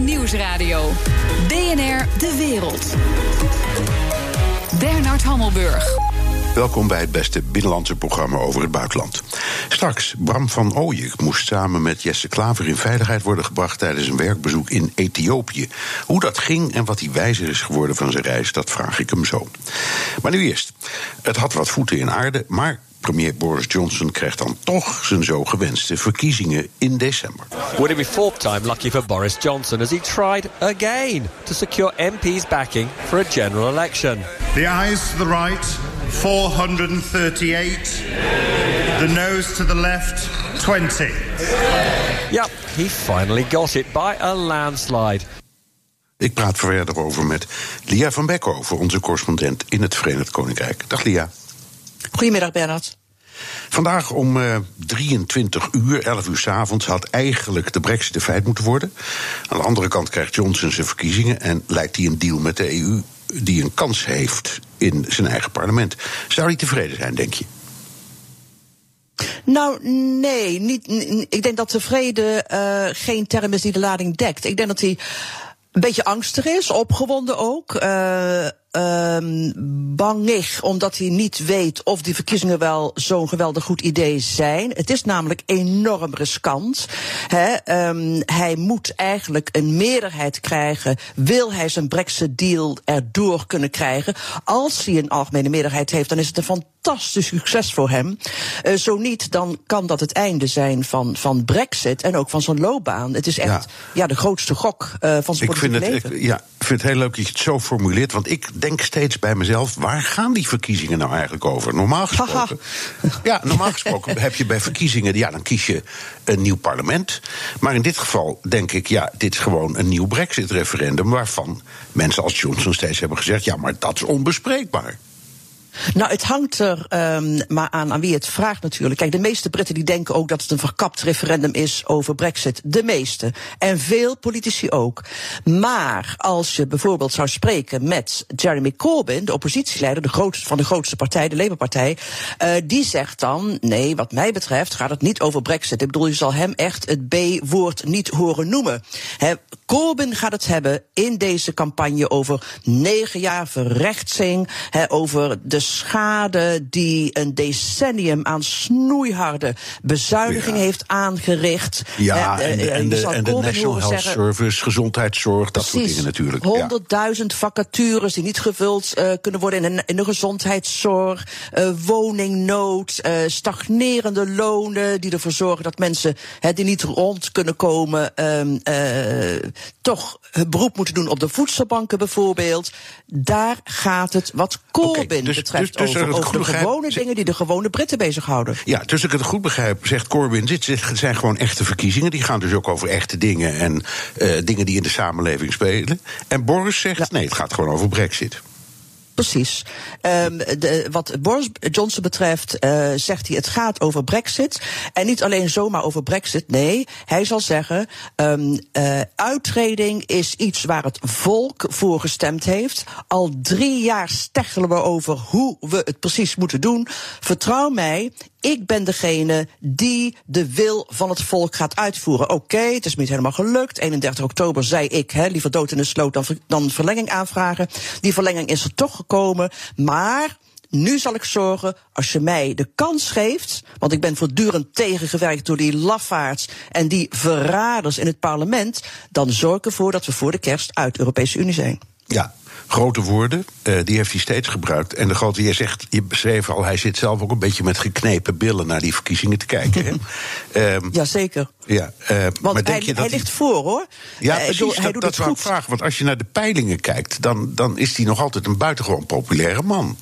Nieuwsradio. BNR De Wereld. Bernard Hammelburg. Welkom bij het beste binnenlandse programma over het buitenland. Straks, Bram van Ooyen moest samen met Jesse Klaver in veiligheid worden gebracht tijdens een werkbezoek in Ethiopië. Hoe dat ging en wat hij wijzer is geworden van zijn reis, dat vraag ik hem zo. Maar nu eerst. Het had wat voeten in aarde, maar Premier Boris Johnson krijgt dan toch zijn zo gewenste verkiezingen in december. Would it be fourth time lucky for Boris Johnson as he tried again to secure MP's backing for a general election? The ayes to the right, 438. The noes to the left, 20. Yep, he finally got it by a landslide. Ik praat verder over met Lia van Beckhoven, onze correspondent in het Verenigd Koninkrijk. Dag Lia. Goedemiddag, Bernard. Vandaag om uh, 23 uur, 11 uur s avonds, had eigenlijk de brexit een feit moeten worden. Aan de andere kant krijgt Johnson zijn verkiezingen en lijkt hij een deal met de EU die een kans heeft in zijn eigen parlement. Zou hij tevreden zijn, denk je? Nou, nee. Niet, ik denk dat tevreden uh, geen term is die de lading dekt. Ik denk dat hij een beetje angstig is, opgewonden ook. Uh, bangig, omdat hij niet weet of die verkiezingen wel zo'n geweldig goed idee zijn. Het is namelijk enorm riskant. He, um, hij moet eigenlijk een meerderheid krijgen. Wil hij zijn Brexit-deal erdoor kunnen krijgen? Als hij een algemene meerderheid heeft, dan is het een fantastisch succes voor hem. Uh, zo niet, dan kan dat het einde zijn van, van Brexit en ook van zijn loopbaan. Het is echt ja. ja de grootste gok uh, van zijn ik vind het, leven. Ik, ja, ik vind het heel leuk dat je het zo formuleert, want ik denk steeds bij mezelf: waar gaan die verkiezingen nou eigenlijk over? Normaal gesproken, ja, normaal gesproken heb je bij verkiezingen, ja, dan kies je een nieuw parlement. Maar in dit geval denk ik, ja, dit is gewoon een nieuw Brexit-referendum waarvan mensen als Johnson steeds hebben gezegd: ja, maar dat is onbespreekbaar. Nou, het hangt er um, maar aan aan wie het vraagt natuurlijk. Kijk, de meeste Britten die denken ook dat het een verkapt referendum is over Brexit. De meeste. En veel politici ook. Maar als je bijvoorbeeld zou spreken met Jeremy Corbyn, de oppositieleider de grootste, van de grootste partij, de Labour-partij, uh, die zegt dan: nee, wat mij betreft gaat het niet over Brexit. Ik bedoel, je zal hem echt het B-woord niet horen noemen. Corbyn gaat het hebben in deze campagne over negen jaar verrechtsing, he, over de schade die een decennium aan snoeiharde bezuiniging ja. heeft aangericht. Ja, en, en, en de, en de National Health zeggen, Service, gezondheidszorg, dat soort dingen natuurlijk. Honderdduizend ja. vacatures die niet gevuld uh, kunnen worden in de, in de gezondheidszorg, uh, woningnood, uh, stagnerende lonen die ervoor zorgen dat mensen he, die niet rond kunnen komen, um, toch hun beroep moeten doen op de voedselbanken bijvoorbeeld. Daar gaat het wat Corbyn okay, dus, dus, over, over de gewone dingen die de gewone Britten bezighouden. Ja, dus ik het goed begrijp, zegt Corbyn, dit zijn gewoon echte verkiezingen. Die gaan dus ook over echte dingen en uh, dingen die in de samenleving spelen. En Boris zegt, ja. nee, het gaat gewoon over brexit. Precies. Um, de, wat Boris Johnson betreft uh, zegt hij het gaat over Brexit. En niet alleen zomaar over Brexit. Nee, hij zal zeggen um, uittreding is iets waar het volk voor gestemd heeft. Al drie jaar steggelen we over hoe we het precies moeten doen. Vertrouw mij, ik ben degene die de wil van het volk gaat uitvoeren. Oké, het is me niet helemaal gelukt. 31 oktober zei ik, liever dood in de sloot dan, dan verlenging aanvragen. Die verlenging is er toch gekomen. Maar nu zal ik zorgen, als je mij de kans geeft, want ik ben voortdurend tegengewerkt door die lafaards en die verraders in het parlement, dan zorg ik ervoor dat we voor de kerst uit de Europese Unie zijn. Ja, grote woorden, uh, die heeft hij steeds gebruikt. En de grote, je zegt, je beschreef al, hij zit zelf ook een beetje met geknepen billen naar die verkiezingen te kijken. Hè? um, Jazeker. Ja, uh, want maar denk hij, je dat hij ligt voor hoor. Ja, uh, precies, hij dat, doet dat het goed. vragen. Want als je naar de peilingen kijkt, dan, dan is hij nog altijd een buitengewoon populaire man.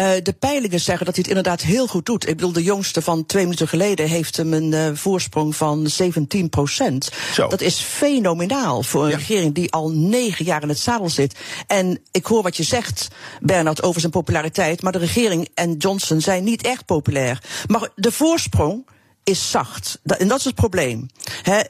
Uh, de peilingen zeggen dat hij het inderdaad heel goed doet. Ik bedoel, de jongste van twee minuten geleden heeft hem een uh, voorsprong van 17 procent. Dat is fenomenaal voor een ja. regering die al negen jaar in het zadel zit. En ik hoor wat je zegt, Bernard, over zijn populariteit. Maar de regering en Johnson zijn niet echt populair. Maar de voorsprong is zacht. En dat is het probleem.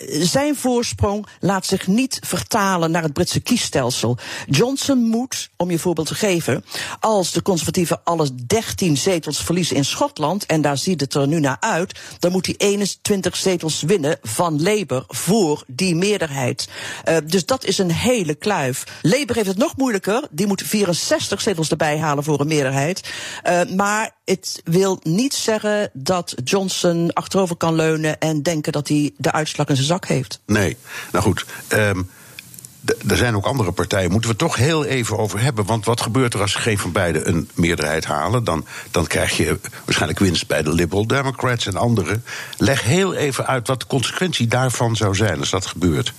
zijn voorsprong laat zich niet vertalen naar het Britse kiesstelsel. Johnson moet, om je voorbeeld te geven, als de conservatieven alles 13 zetels verliezen in Schotland, en daar ziet het er nu naar uit, dan moet hij 21 zetels winnen van Labour voor die meerderheid. Uh, dus dat is een hele kluif. Labour heeft het nog moeilijker. Die moet 64 zetels erbij halen voor een meerderheid. Uh, maar het wil niet zeggen dat Johnson achterover kan leunen en denken dat hij de uitslag in zijn zak heeft. Nee, nou goed. Um, er zijn ook andere partijen, moeten we toch heel even over hebben. Want wat gebeurt er als geen van beiden een meerderheid halen? Dan, dan krijg je waarschijnlijk winst bij de Liberal Democrats en anderen. Leg heel even uit wat de consequentie daarvan zou zijn als dat gebeurt.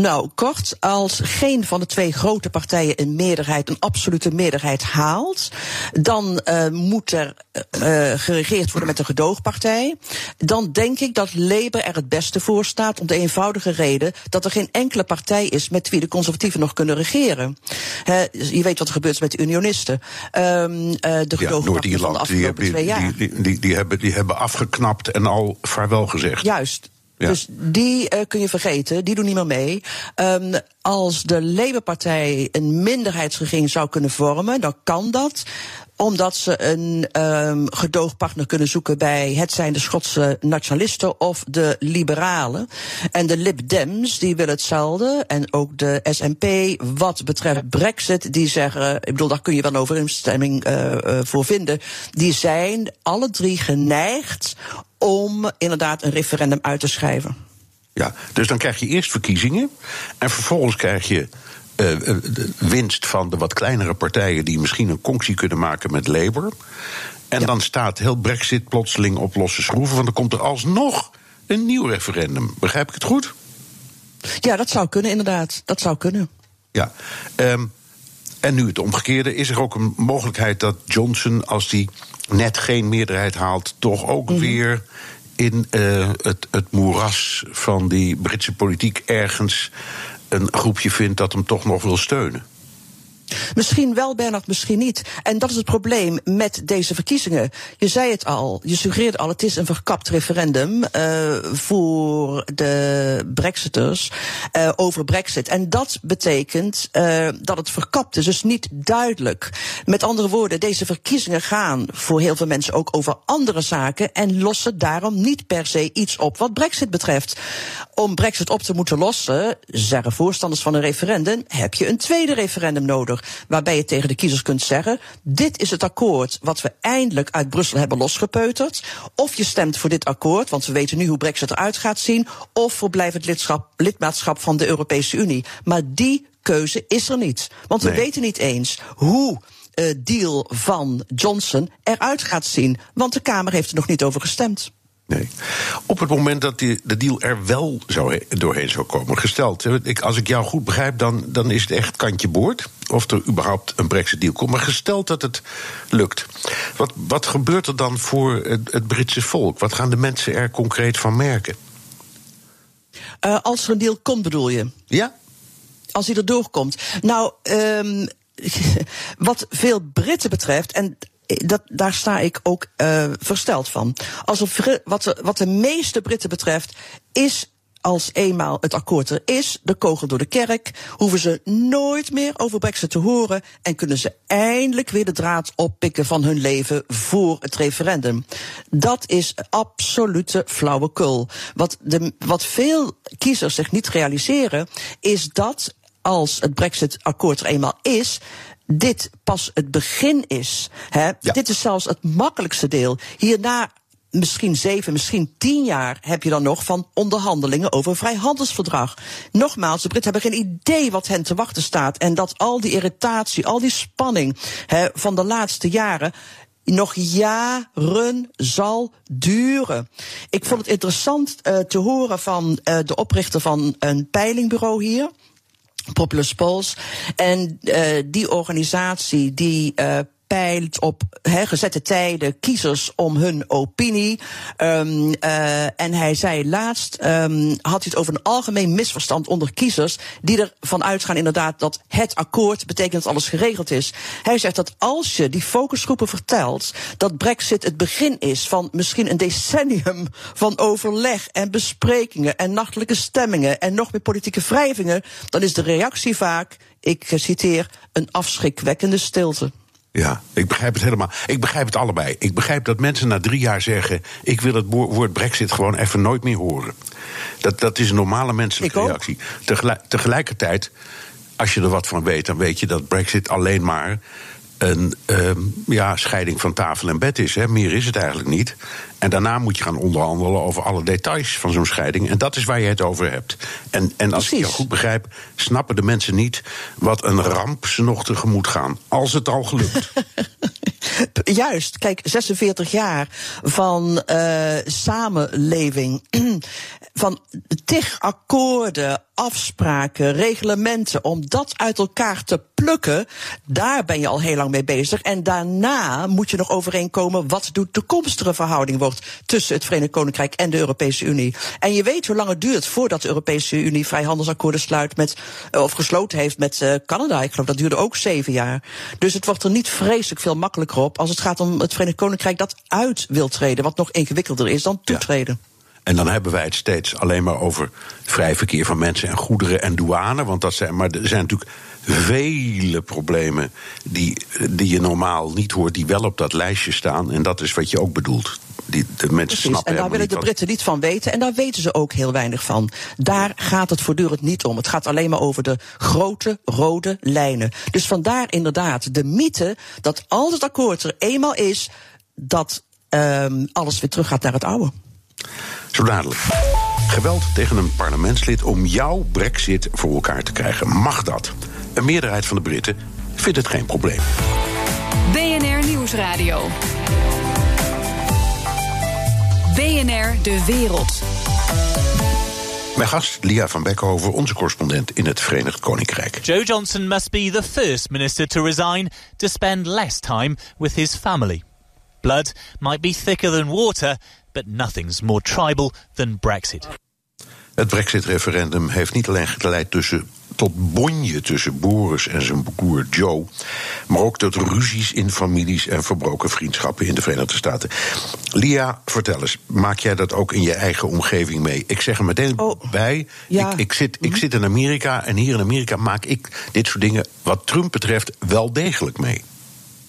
Nou, kort, als geen van de twee grote partijen een meerderheid, een absolute meerderheid haalt, dan uh, moet er uh, geregeerd worden met een gedoogpartij. Dan denk ik dat Labour er het beste voor staat, om de eenvoudige reden dat er geen enkele partij is met wie de conservatieven nog kunnen regeren. je weet wat er gebeurt met de unionisten. Um, uh, de gedoogpartij ja, van de afgelopen die, twee jaar. Die, die, die, die, hebben, die hebben afgeknapt en al vaarwel gezegd. Juist. Dus die uh, kun je vergeten, die doen niet meer mee. Um, als de Labour-partij een minderheidsregering zou kunnen vormen, dan kan dat omdat ze een um, gedoogpartner kunnen zoeken bij het zijn de Schotse nationalisten of de liberalen. En de Lib Dems, die willen hetzelfde. En ook de SNP, wat betreft Brexit, die zeggen, ik bedoel, daar kun je wel een overeenstemming uh, uh, voor vinden. Die zijn alle drie geneigd om inderdaad een referendum uit te schrijven. Ja, dus dan krijg je eerst verkiezingen en vervolgens krijg je uh, de winst van de wat kleinere partijen die misschien een conctie kunnen maken met Labour. En dan staat heel Brexit plotseling op losse schroeven, want dan komt er alsnog een nieuw referendum. Begrijp ik het goed? Ja, dat zou kunnen, inderdaad. Dat zou kunnen. Ja. Um, en nu het omgekeerde, is er ook een mogelijkheid dat Johnson, als die net geen meerderheid haalt, toch ook mm -hmm. weer in uh, het, het moeras van die Britse politiek ergens een groepje vindt dat hem toch nog wil steunen. Misschien wel, Bernard, misschien niet. En dat is het probleem met deze verkiezingen. Je zei het al, je suggereerde al, het is een verkapt referendum uh, voor de Brexiters uh, over Brexit. En dat betekent uh, dat het verkapt is, dus niet duidelijk. Met andere woorden, deze verkiezingen gaan voor heel veel mensen ook over andere zaken en lossen daarom niet per se iets op wat Brexit betreft. Om Brexit op te moeten lossen, zeggen voorstanders van een referendum, heb je een tweede referendum nodig waarbij je tegen de kiezers kunt zeggen: dit is het akkoord wat we eindelijk uit Brussel hebben losgepeuterd. Of je stemt voor dit akkoord, want we weten nu hoe Brexit eruit gaat zien, of voor blijvend lidschap, lidmaatschap van de Europese Unie. Maar die keuze is er niet. Want we weten niet eens hoe uh, deal van Johnson eruit gaat zien. Want de Kamer heeft er nog niet over gestemd. Nee. Op het moment dat die, de deal er wel zou doorheen zou komen, gesteld, ik, als ik jou goed begrijp, dan, dan is het echt kantje boord. Of er überhaupt een Brexit-deal komt. Maar gesteld dat het lukt, wat, wat gebeurt er dan voor het, het Britse volk? Wat gaan de mensen er concreet van merken? Uh, als er een deal komt, bedoel je? Ja. Als hij er doorkomt. Nou, um, wat veel Britten betreft, en dat, daar sta ik ook uh, versteld van. Als er, wat, de, wat de meeste Britten betreft, is als eenmaal het akkoord er is, de kogel door de kerk, hoeven ze nooit meer over Brexit te horen en kunnen ze eindelijk weer de draad oppikken van hun leven voor het referendum. Dat is absolute flauwekul. Wat, de, wat veel kiezers zich niet realiseren, is dat als het Brexit-akkoord er eenmaal is, dit pas het begin is. Hè? Ja. Dit is zelfs het makkelijkste deel. Hierna misschien zeven, misschien tien jaar heb je dan nog van onderhandelingen over een vrijhandelsverdrag. Nogmaals, de Britten hebben geen idee wat hen te wachten staat. En dat al die irritatie, al die spanning hè, van de laatste jaren nog jaren zal duren. Ik vond het interessant uh, te horen van uh, de oprichter van een peilingbureau hier. Populous Polls. En uh, die organisatie die peilt op gezette tijden kiezers om hun opinie. Um, en hij zei laatst, um, had hij het over een algemeen misverstand onder kiezers, die ervan uitgaan inderdaad dat het akkoord betekent dat alles geregeld is. Hij zegt dat als je die focusgroepen vertelt dat Brexit het begin is van misschien een decennium van overleg en besprekingen en nachtelijke stemmingen en nog meer politieke wrijvingen, dan is de reactie vaak, ik citeer, een afschrikwekkende stilte. Ja, ik begrijp het helemaal. Ik begrijp het allebei. Ik begrijp dat mensen na drie jaar zeggen: Ik wil het woord Brexit gewoon even nooit meer horen. Dat, dat is een normale menselijke reactie. Tegelijk, tegelijkertijd, als je er wat van weet, dan weet je dat Brexit alleen maar een um, ja, scheiding van tafel en bed is. Hè. Meer is het eigenlijk niet. En daarna moet je gaan onderhandelen over alle details van zo'n scheiding. En dat is waar je het over hebt. En, en als Precies. ik je goed begrijp, snappen de mensen niet wat een ramp ze nog tegemoet gaan. Als het al gelukt. Juist, kijk, 46 jaar van uh, samenleving, van tig akkoorden, afspraken, reglementen, om dat uit elkaar te plukken, daar ben je al heel lang mee bezig. En daarna moet je nog overeenkomen wat de toekomstige verhouding wordt tussen het Verenigd Koninkrijk en de Europese Unie. En je weet hoe lang het duurt voordat de Europese Unie vrijhandelsakkoorden sluit met, eh, of gesloten heeft met uh, Canada. Ik geloof dat duurde ook zeven jaar. Dus het wordt er niet vreselijk veel makkelijker op als het gaat om het Verenigd Koninkrijk dat uit wil treden, wat nog ingewikkelder is dan toetreden. Ja. En dan hebben wij het steeds alleen maar over vrij verkeer van mensen en goederen en douane. Want dat zijn, maar er zijn natuurlijk vele problemen die, die je normaal niet hoort, die wel op dat lijstje staan. En dat is wat je ook bedoelt. Die, de mensen Precies, snappen en daar willen de Britten niet van weten. En daar weten ze ook heel weinig van. Daar gaat het voortdurend niet om. Het gaat alleen maar over de grote rode lijnen. Dus vandaar inderdaad de mythe dat als het akkoord er eenmaal is, dat um, alles weer terug gaat naar het oude. Zo dadelijk. Geweld tegen een parlementslid om jouw brexit voor elkaar te krijgen. Mag dat? Een meerderheid van de Britten vindt het geen probleem. BNR Nieuwsradio. BNR De Wereld. Mijn gast, Lia van Beckhoven, onze correspondent in het Verenigd Koninkrijk. Joe Johnson must be the first minister to resign to spend less time with his family. Blood might be thicker than water, but nothing's more tribal than Brexit. Het Brexit-referendum heeft niet alleen geleid tussen, tot bonje tussen Boris en zijn broer Joe, maar ook tot ruzies in families en verbroken vriendschappen in de Verenigde Staten. Lia, vertel eens, maak jij dat ook in je eigen omgeving mee? Ik zeg er meteen oh, bij, ja. ik, ik, zit, ik mhm. zit in Amerika en hier in Amerika maak ik dit soort dingen, wat Trump betreft, wel degelijk mee.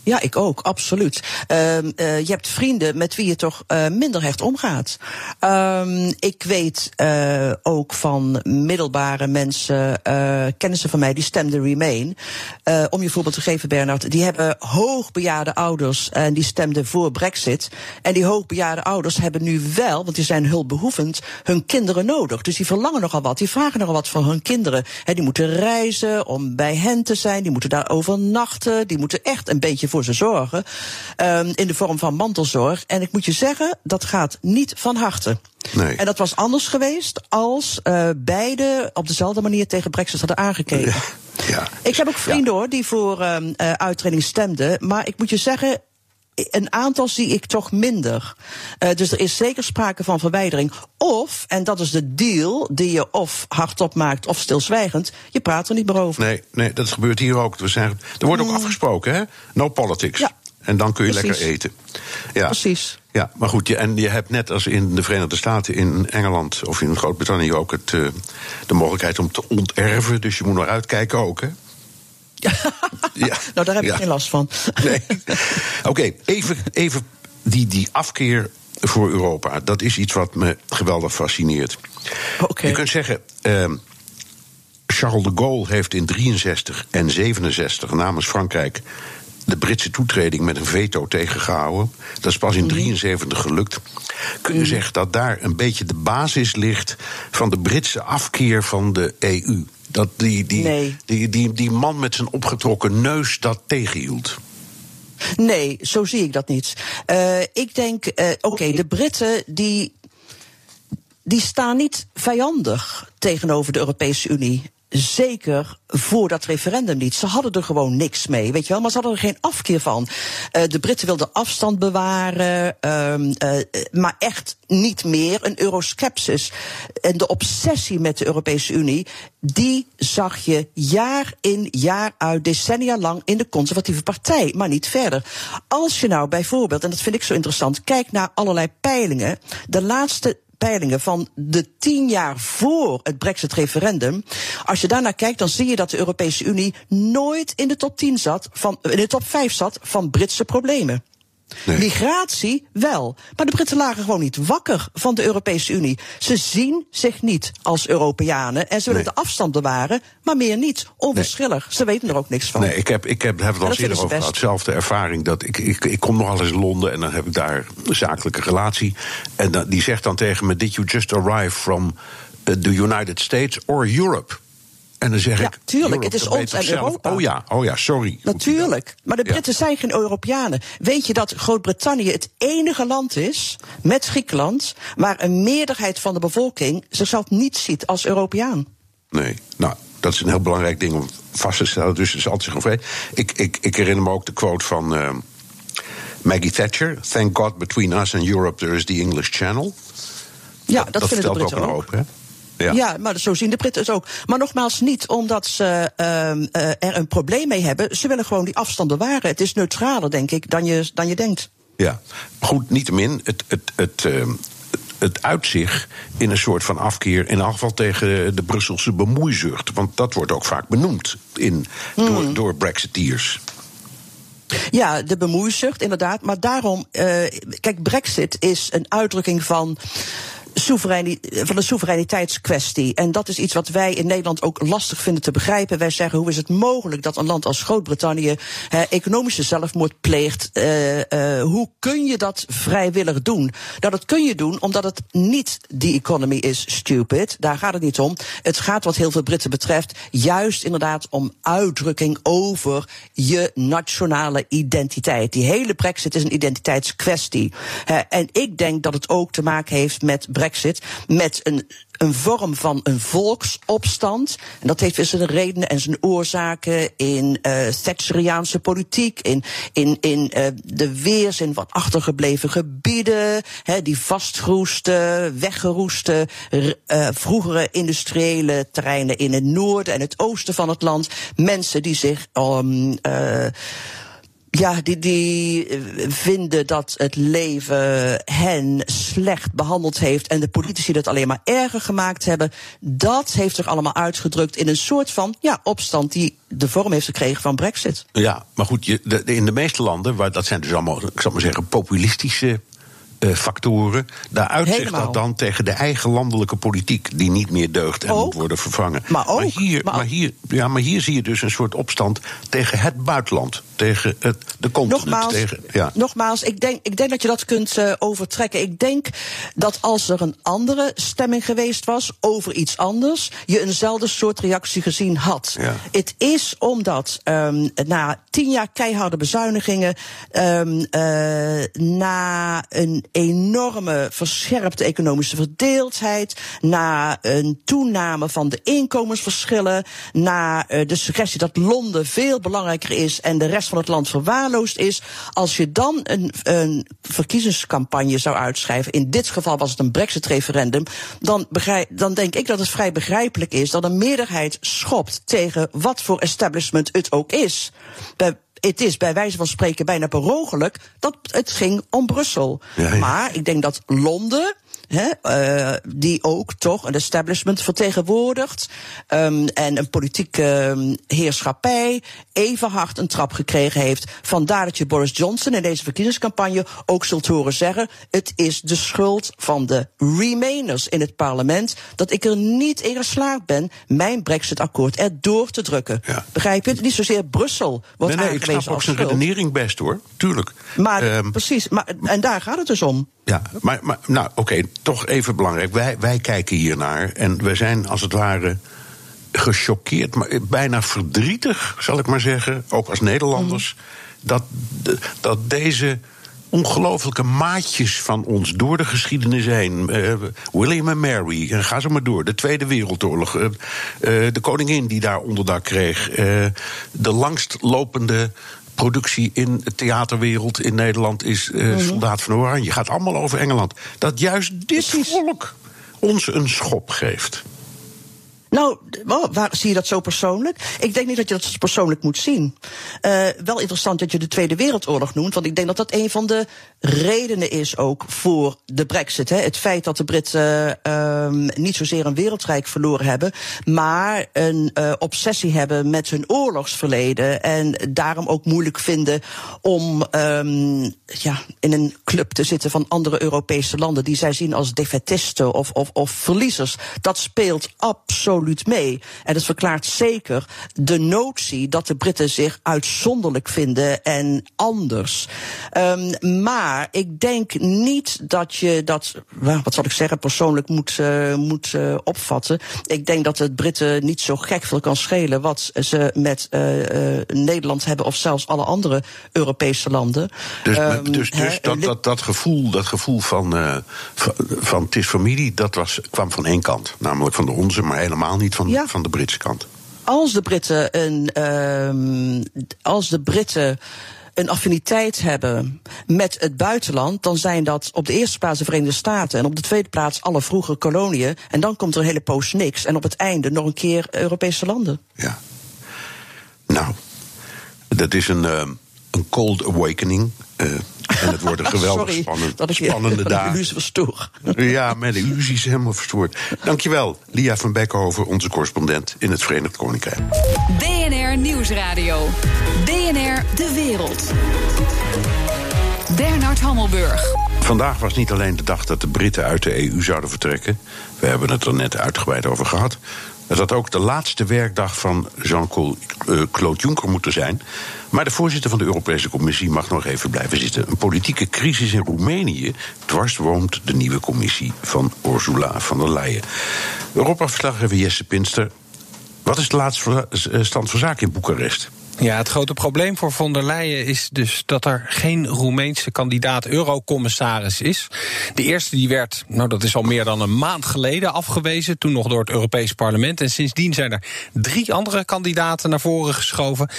Ja, ik ook, absoluut. Uh, uh, je hebt vrienden met wie je toch uh, minder hecht omgaat. Um, ik weet uh, ook van middelbare mensen, kennissen van mij, die stemden Remain. om je voorbeeld te geven, Bernard, die hebben hoogbejaarde ouders en die stemden voor Brexit. En die hoogbejaarde ouders hebben nu wel, want die zijn hulpbehoevend, hun kinderen nodig. Dus die verlangen nogal wat, die vragen nogal wat van hun kinderen. Die moeten reizen om bij hen te zijn, die moeten daar overnachten, die moeten echt een beetje voor voor ze zorgen. Um, in de vorm van mantelzorg. En ik moet je zeggen, dat gaat niet van harte. Nee. En dat was anders geweest als uh, beide op dezelfde manier tegen Brexit hadden aangekeken. Ja. ja. Ik heb ook vrienden hoor die voor uh, uittreding stemden. Maar ik moet je zeggen, een aantal zie ik toch minder. Uh, dus er is zeker sprake van verwijdering. Of, en dat is de deal die je of hardop maakt of stilzwijgend, je praat er niet meer over. Nee, nee dat gebeurt hier ook. We zijn, er wordt ook mm. afgesproken, hè? No politics. Ja. En dan kun je lekker eten. Ja. Precies. Ja, maar goed, je, en je hebt net als in de Verenigde Staten, in Engeland of in Groot-Brittannië ook het, uh, de mogelijkheid om te onterven. Dus je moet nog uitkijken ook, hè? Ja. nou, daar heb ik geen last van. nee. Oké, even, even die, die afkeer voor Europa. Dat is iets wat me geweldig fascineert. Okay. Je kunt zeggen. Uh, Charles de Gaulle heeft in 63 en 67 namens Frankrijk de Britse toetreding met een veto tegengehouden. Dat is pas in 73 mhm. gelukt. Kun je mhm. zeggen dat daar een beetje de basis ligt van de Britse afkeer van de EU? Dat die, die, nee. die, die, die man met zijn opgetrokken neus dat tegenhield. Nee, zo zie ik dat niet. Uh, ik denk, uh, oké, okay, de Britten die, die staan niet vijandig tegenover de Europese Unie. Zeker voor dat referendum niet. Ze hadden er gewoon niks mee, weet je wel. Maar ze hadden er geen afkeer van. Uh, de Britten wilden afstand bewaren, uh, uh, maar echt niet meer. Een euroskepsis. En de obsessie met de Europese Unie, die zag je jaar in jaar uit, decennia lang in de conservatieve partij, maar niet verder. Als je nou bijvoorbeeld, en dat vind ik zo interessant, kijkt naar allerlei peilingen. De laatste peilingen van de tien jaar voor het Brexit-referendum. Als je daarnaar kijkt, dan zie je dat de Europese Unie nooit in de top 10 zat, van, in de top 5 zat van Britse problemen. Nee. Migratie wel. Maar de Britten lagen gewoon niet wakker van de Europese Unie. Ze zien zich niet als Europeanen en ze willen nee. de afstand bewaren, maar meer niet. Onverschillig. Nee. Ze weten er ook niks van. Nee, ik heb, ik heb, heb het al eens eerder over gehad. Zelfde ervaring. Dat ik, ik, ik kom nogal eens in Londen en dan heb ik daar een zakelijke relatie. En dan, die zegt dan tegen me: Did you just arrive from the United States or Europe? En dan zeg ja, ik. Tuurlijk, het is ons en Europa. Oh ja, oh ja, sorry. Natuurlijk. Maar de Britten ja. zijn geen Europeanen. Weet je dat Groot-Brittannië het enige land is, met Griekenland, waar een meerderheid van de bevolking zichzelf niet ziet als Europeaan? Nee, nou, dat is een heel belangrijk ding om vast te stellen. Dus het is altijd zich Ik, ik, ik herinner me ook de quote van uh, Maggie Thatcher: Thank God between us and Europe there is the English Channel. Ja, dat, de Britten ook. Een hoop, hè? Ja. ja, maar zo zien de Britten het ook. Maar nogmaals, niet omdat ze uh, uh, er een probleem mee hebben. Ze willen gewoon die afstand bewaren. Het is neutraler, denk ik, dan je, dan je denkt. Ja, goed, niettemin, het, het, het, uh, het uitzicht in een soort van afkeer, in elk geval tegen de Brusselse bemoeizucht. Want dat wordt ook vaak benoemd in, mm. door, door Brexiteers. Ja, de bemoeizucht, inderdaad. Maar daarom, uh, kijk, Brexit is een uitdrukking van van de soevereiniteitskwestie. En dat is iets wat wij in Nederland ook lastig vinden te begrijpen. Wij zeggen, hoe is het mogelijk dat een land als Groot-Brittannië eh, economische zelfmoord pleegt? Uh, uh, hoe kun je dat vrijwillig doen? Nou, dat kun je doen omdat het niet die economy is stupid. Daar gaat het niet om. Het gaat wat heel veel Britten betreft juist inderdaad om uitdrukking over je nationale identiteit. Die hele brexit is een identiteitskwestie. en ik denk dat het ook te maken heeft met brexit met een een vorm van een volksopstand. En dat heeft weer zijn redenen en zijn oorzaken in uh, Thatcheriaanse politiek, in, in, in uh, de weerzin van achtergebleven gebieden, die vastgeroeste, weggeroeste, uh, vroegere industriële terreinen in het noorden en het oosten van het land. Mensen die zich um, ja, die, die vinden dat het leven hen slecht behandeld heeft en de politici dat alleen maar erger gemaakt hebben. Dat heeft zich allemaal uitgedrukt in een soort van ja, opstand die de vorm heeft gekregen van Brexit. Ja, maar goed, je, de, in de meeste landen, waar dat zijn dus allemaal, ik zal maar zeggen, populistische uh, factoren. Daar uitzicht dat dan tegen de eigen landelijke politiek, die niet meer deugt en ook, moet worden vervangen. Maar, ook, maar, hier, maar, maar, hier, ja, maar hier zie je dus een soort opstand tegen het buitenland, tegen het, de continent. Nogmaals, tegen, ja. nogmaals ik, denk, ik denk dat je dat kunt uh, overtrekken. Ik denk dat als er een andere stemming geweest was over iets anders, je eenzelfde soort reactie gezien had. Ja. Het is omdat um, na tien jaar keiharde bezuinigingen, um, uh, na een enorme verscherpte economische verdeeldheid, na een toename van de inkomensverschillen, na uh, de suggestie dat Londen veel belangrijker is en de rest van het land verwaarloosd is. Als je dan een, een verkiezingscampagne zou uitschrijven, in dit geval was het een Brexit-referendum, dan, begrijp, dan denk ik dat het vrij begrijpelijk is dat een meerderheid schopt tegen wat voor establishment het ook is. Bij het is bij wijze van spreken bijna per ongeluk dat het ging om Brussel. Ja, ja. Maar ik denk dat Londen. He, uh, die ook toch een establishment vertegenwoordigt um, en een politieke um, heerschappij even hard een trap gekregen heeft. Vandaar dat je Boris Johnson in deze verkiezingscampagne ook zult horen zeggen: het is de schuld van de Remainers in het parlement dat ik er niet in geslaagd ben mijn Brexit-akkoord erdoor te drukken. Ja. Begrijp je? Niet zozeer Brussel wordt nee, nee, ik snap ook zijn redenering best hoor, tuurlijk. Maar um, precies, maar, en daar gaat het dus om. Ja, maar, maar nou oké, okay, toch even belangrijk. Wij, wij kijken hier naar en we zijn als het ware gechoqueerd, maar bijna verdrietig, zal ik maar zeggen, ook als Nederlanders, mm. dat, dat deze ongelofelijke maatjes van ons door de geschiedenis heen. Uh, William en Mary, en ga zo maar door. De Tweede Wereldoorlog. Uh, de koningin die daar onderdak kreeg. de langstlopende productie in de theaterwereld in Nederland is uh, Soldaat van Oranje. Gaat allemaal over Engeland. Dat juist dit volk ons een schop geeft. Nou, waar zie je dat zo persoonlijk? Ik denk niet dat je dat persoonlijk moet zien. Uh, wel interessant dat je de Tweede Wereldoorlog noemt, want ik denk dat dat een van de redenen is ook voor de Brexit. Hè. Het feit dat de Britten uh, niet zozeer een wereldrijk verloren hebben, maar een uh, obsessie hebben met hun oorlogsverleden en daarom ook moeilijk vinden om um, ja, in een club te zitten van andere Europese landen die zij zien als defetisten of, of, of verliezers. Dat speelt absoluut absoluut mee. En dat verklaart zeker de notie dat de Britten zich uitzonderlijk vinden en anders. Um, maar ik denk niet dat je dat, wat zal ik zeggen, persoonlijk moet, uh, moet uh, opvatten. Ik denk dat het Britten niet zo gek veel kan schelen wat ze met uh, Nederland hebben of zelfs alle andere Europese landen. Dus, um, dus, dus dat, dat, dat, gevoel, dat gevoel van, van, van het is familie, dat was, kwam van één kant, namelijk van de onze, maar helemaal niet van, ja. van de Britse kant. Als de Britten een. Uh, als de Britten een affiniteit hebben met het buitenland, dan zijn dat op de eerste plaats de Verenigde Staten en op de tweede plaats alle vroegere koloniën. En dan komt er een hele poos niks. En op het einde nog een keer Europese landen. Ja. Nou, dat is een, uh, een cold awakening. Uh, en het wordt een geweldig Sorry, spannend, dat ik spannende de dagen. illusie verstoor. Ja, mijn illusie is helemaal verstoord. Dankjewel, Lia van Bekkenhoven, onze correspondent in het Verenigd Koninkrijk. BNR Nieuwsradio. BNR De Wereld. Bernard Hammelburg. Vandaag was niet alleen de dag dat de Britten uit de EU zouden vertrekken. We hebben het er net uitgebreid over gehad. Het had ook de laatste werkdag van Jean-Claude Juncker moeten zijn. Maar de voorzitter van de Europese Commissie mag nog even blijven zitten. Een politieke crisis in Roemenië dwarswoont de nieuwe commissie van Ursula von der Leyen. Europa-verslaggever Jesse Pinster. Wat is de laatste stand van zaken in Boekarest? Ja, het grote probleem voor von der Leyen is dus dat er geen Roemeense kandidaat eurocommissaris is. De eerste die werd, nou dat is al meer dan een maand geleden afgewezen, toen nog door het Europees Parlement. En sindsdien zijn er drie andere kandidaten naar voren geschoven.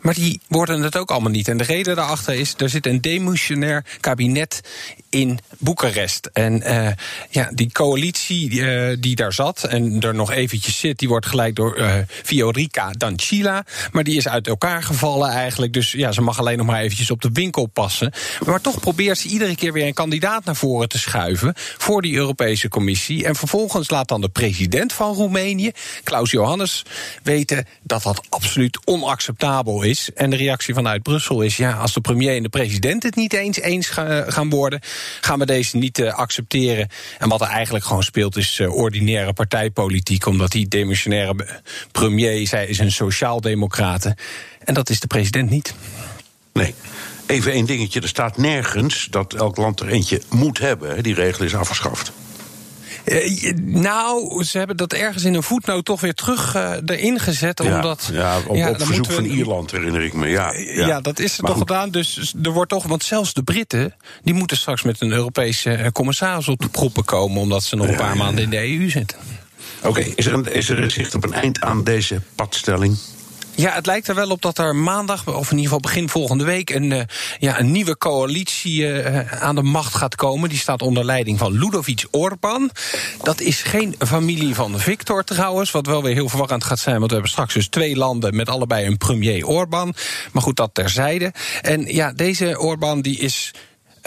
Maar die worden het ook allemaal niet. En de reden daarachter is, er zit een demissionair kabinet in Boekarest. En uh, ja, die coalitie uh, die daar zat en er nog eventjes zit, die wordt gelijk door uh, Fiorica Dancila. Maar die is uit elkaar gevallen eigenlijk. Dus ja, ze mag alleen nog maar eventjes op de winkel passen. Maar toch probeert ze iedere keer weer een kandidaat naar voren te schuiven voor die Europese Commissie. En vervolgens laat dan de president van Roemenië, Klaus Johannes, weten dat dat absoluut onacceptabel is. En de reactie vanuit Brussel is: ja, als de premier en de president het niet eens eens gaan worden, gaan we deze niet uh, accepteren. En wat er eigenlijk gewoon speelt, is uh, ordinaire partijpolitiek, omdat die demissionaire premier, zij is een sociaaldemocrate. En dat is de president niet. Nee. Even één dingetje: er staat nergens dat elk land er eentje moet hebben. Die regel is afgeschaft. Uh, nou, ze hebben dat ergens in een voetnoot toch weer terug uh, erin gezet. Ja, omdat, ja, op, ja, op verzoek we, van Ierland herinner ik me. Ja, ja. ja dat is er toch gedaan. Dus er wordt toch, want zelfs de Britten die moeten straks met een Europese commissaris op de proppen komen, omdat ze nog een paar maanden in de EU zitten. Oké, okay, is, er is er zicht op een eind aan deze padstelling? Ja, het lijkt er wel op dat er maandag, of in ieder geval begin volgende week, een, uh, ja, een nieuwe coalitie uh, aan de macht gaat komen. Die staat onder leiding van Ludovic Orban. Dat is geen familie van Victor trouwens, wat wel weer heel verwarrend gaat zijn, want we hebben straks dus twee landen met allebei een premier Orban. Maar goed, dat terzijde. En ja, deze Orban die is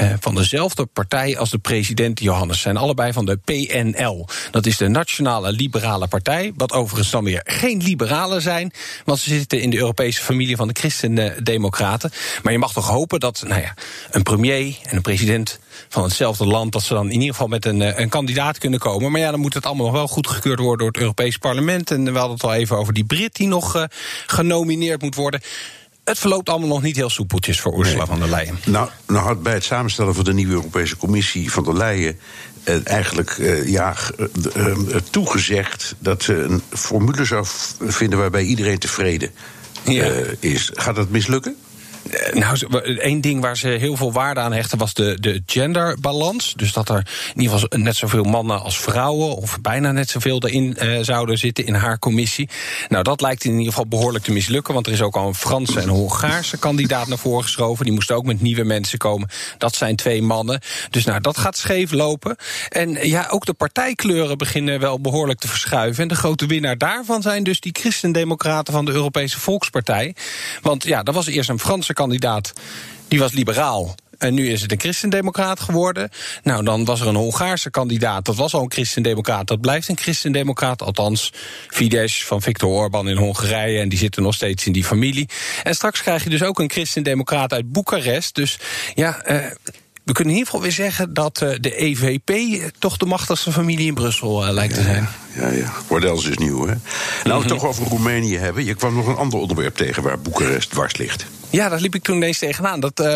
uh, van dezelfde partij als de president Johannes. Zijn allebei van de PNL. Dat is de Nationale Liberale Partij. Wat overigens dan weer geen liberalen zijn. Want ze zitten in de Europese familie van de Christen-Democraten. Maar je mag toch hopen dat nou ja, een premier en een president van hetzelfde land. dat ze dan in ieder geval met een, een kandidaat kunnen komen. Maar ja, dan moet het allemaal nog wel goedgekeurd worden door het Europees Parlement. En we hadden het al even over die Brit die nog uh, genomineerd moet worden het verloopt allemaal nog niet heel soepeltjes voor Ursula nee. van der Leyen. Nou, nou had bij het samenstellen van de nieuwe Europese Commissie van der Leyen eh, eigenlijk uh, ja, uh, toegezegd dat ze een formule zou vinden waarbij iedereen tevreden ja. is. Gaat dat mislukken? Eh, nou, één ding waar ze heel veel waarde aan hechten was de, de genderbalans. Dus dat er in ieder geval net zoveel mannen als vrouwen, of bijna net zoveel erin uh, zouden zitten in haar commissie. Nou, dat lijkt in ieder geval behoorlijk te mislukken, want er is ook al een Franse en Hongaarse kandidaat naar voren geschoven. Die moesten ook met nieuwe mensen komen. Dat zijn twee mannen. Dus nou, dat gaat scheef lopen. En ja, ook de partijkleuren beginnen wel behoorlijk te verschuiven. En de grote winnaar daarvan zijn dus die christendemocraten van de Europese Volkspartij. Want ja, dat was eerst een Franse kandidaat, die was liberaal. En nu is het een christendemocraat geworden. Nou, dan was er een Hongaarse kandidaat. Dat was al een christendemocraat. Dat blijft een christendemocraat. Althans, Fidesz van Viktor Orban in Hongarije. En die zitten nog steeds in die familie. En straks krijg je dus ook een christendemocraat uit Boekarest. Dus ja. Uh, we kunnen in ieder geval weer zeggen dat uh, de EVP toch de machtigste familie in Brussel uh, lijkt te zijn. Ja, ja. Bordels is nieuw, hè? Nou, we het toch over Roemenië hebben. Je kwam nog een ander onderwerp tegen waar Boekarest dwars ligt. Ja, daar liep ik toen ineens tegenaan. Dat, uh,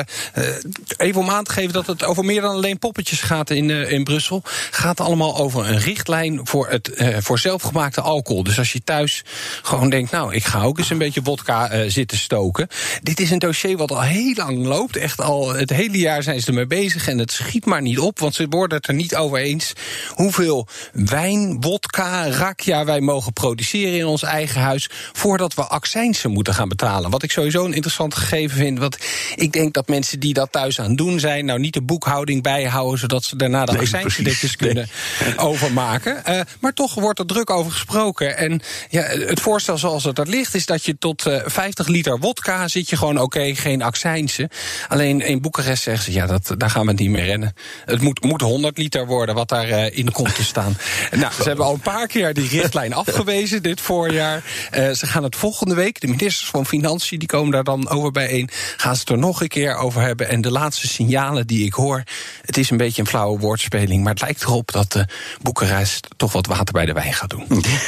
even om aan te geven dat het over meer dan alleen poppetjes gaat in, uh, in Brussel. gaat allemaal over een richtlijn voor, het, uh, voor zelfgemaakte alcohol. Dus als je thuis gewoon denkt, nou, ik ga ook eens een beetje vodka zitten stoken. Dit is een dossier wat al heel lang loopt. Echt al het hele jaar zijn ze ermee bezig. En het schiet maar niet op, want ze worden het er niet over eens hoeveel wijn, wodka, rakja wij mogen produceren in ons eigen huis. voordat we accijnsen moeten gaan betalen. Wat ik sowieso een interessante gegeven vind. Want ik denk dat mensen die dat thuis aan het doen zijn, nou niet de boekhouding bijhouden, zodat ze daarna de accijnsgedekjes kunnen overmaken. Uh, maar toch wordt er druk over gesproken. En ja, het voorstel zoals het er ligt, is dat je tot uh, eh, 50 liter wodka zit je gewoon oké, okay, geen accijnsen. Alleen in Boekarest zeggen ze, ja, dat, daar gaan we niet meer rennen. Het moet, moet 100 liter worden wat daarin uh, in komt te staan. nou, ze hebben al een paar keer die richtlijn afgewezen dit voorjaar. ze gaan het volgende week, de ministers van Financiën, die komen daar dan over bijeen. Gaan ze het er nog een keer over hebben. En de laatste signalen die ik hoor. Het is een beetje een flauwe woordspeling. Maar het lijkt erop dat de Boekarest toch wat water bij de wijn gaat doen.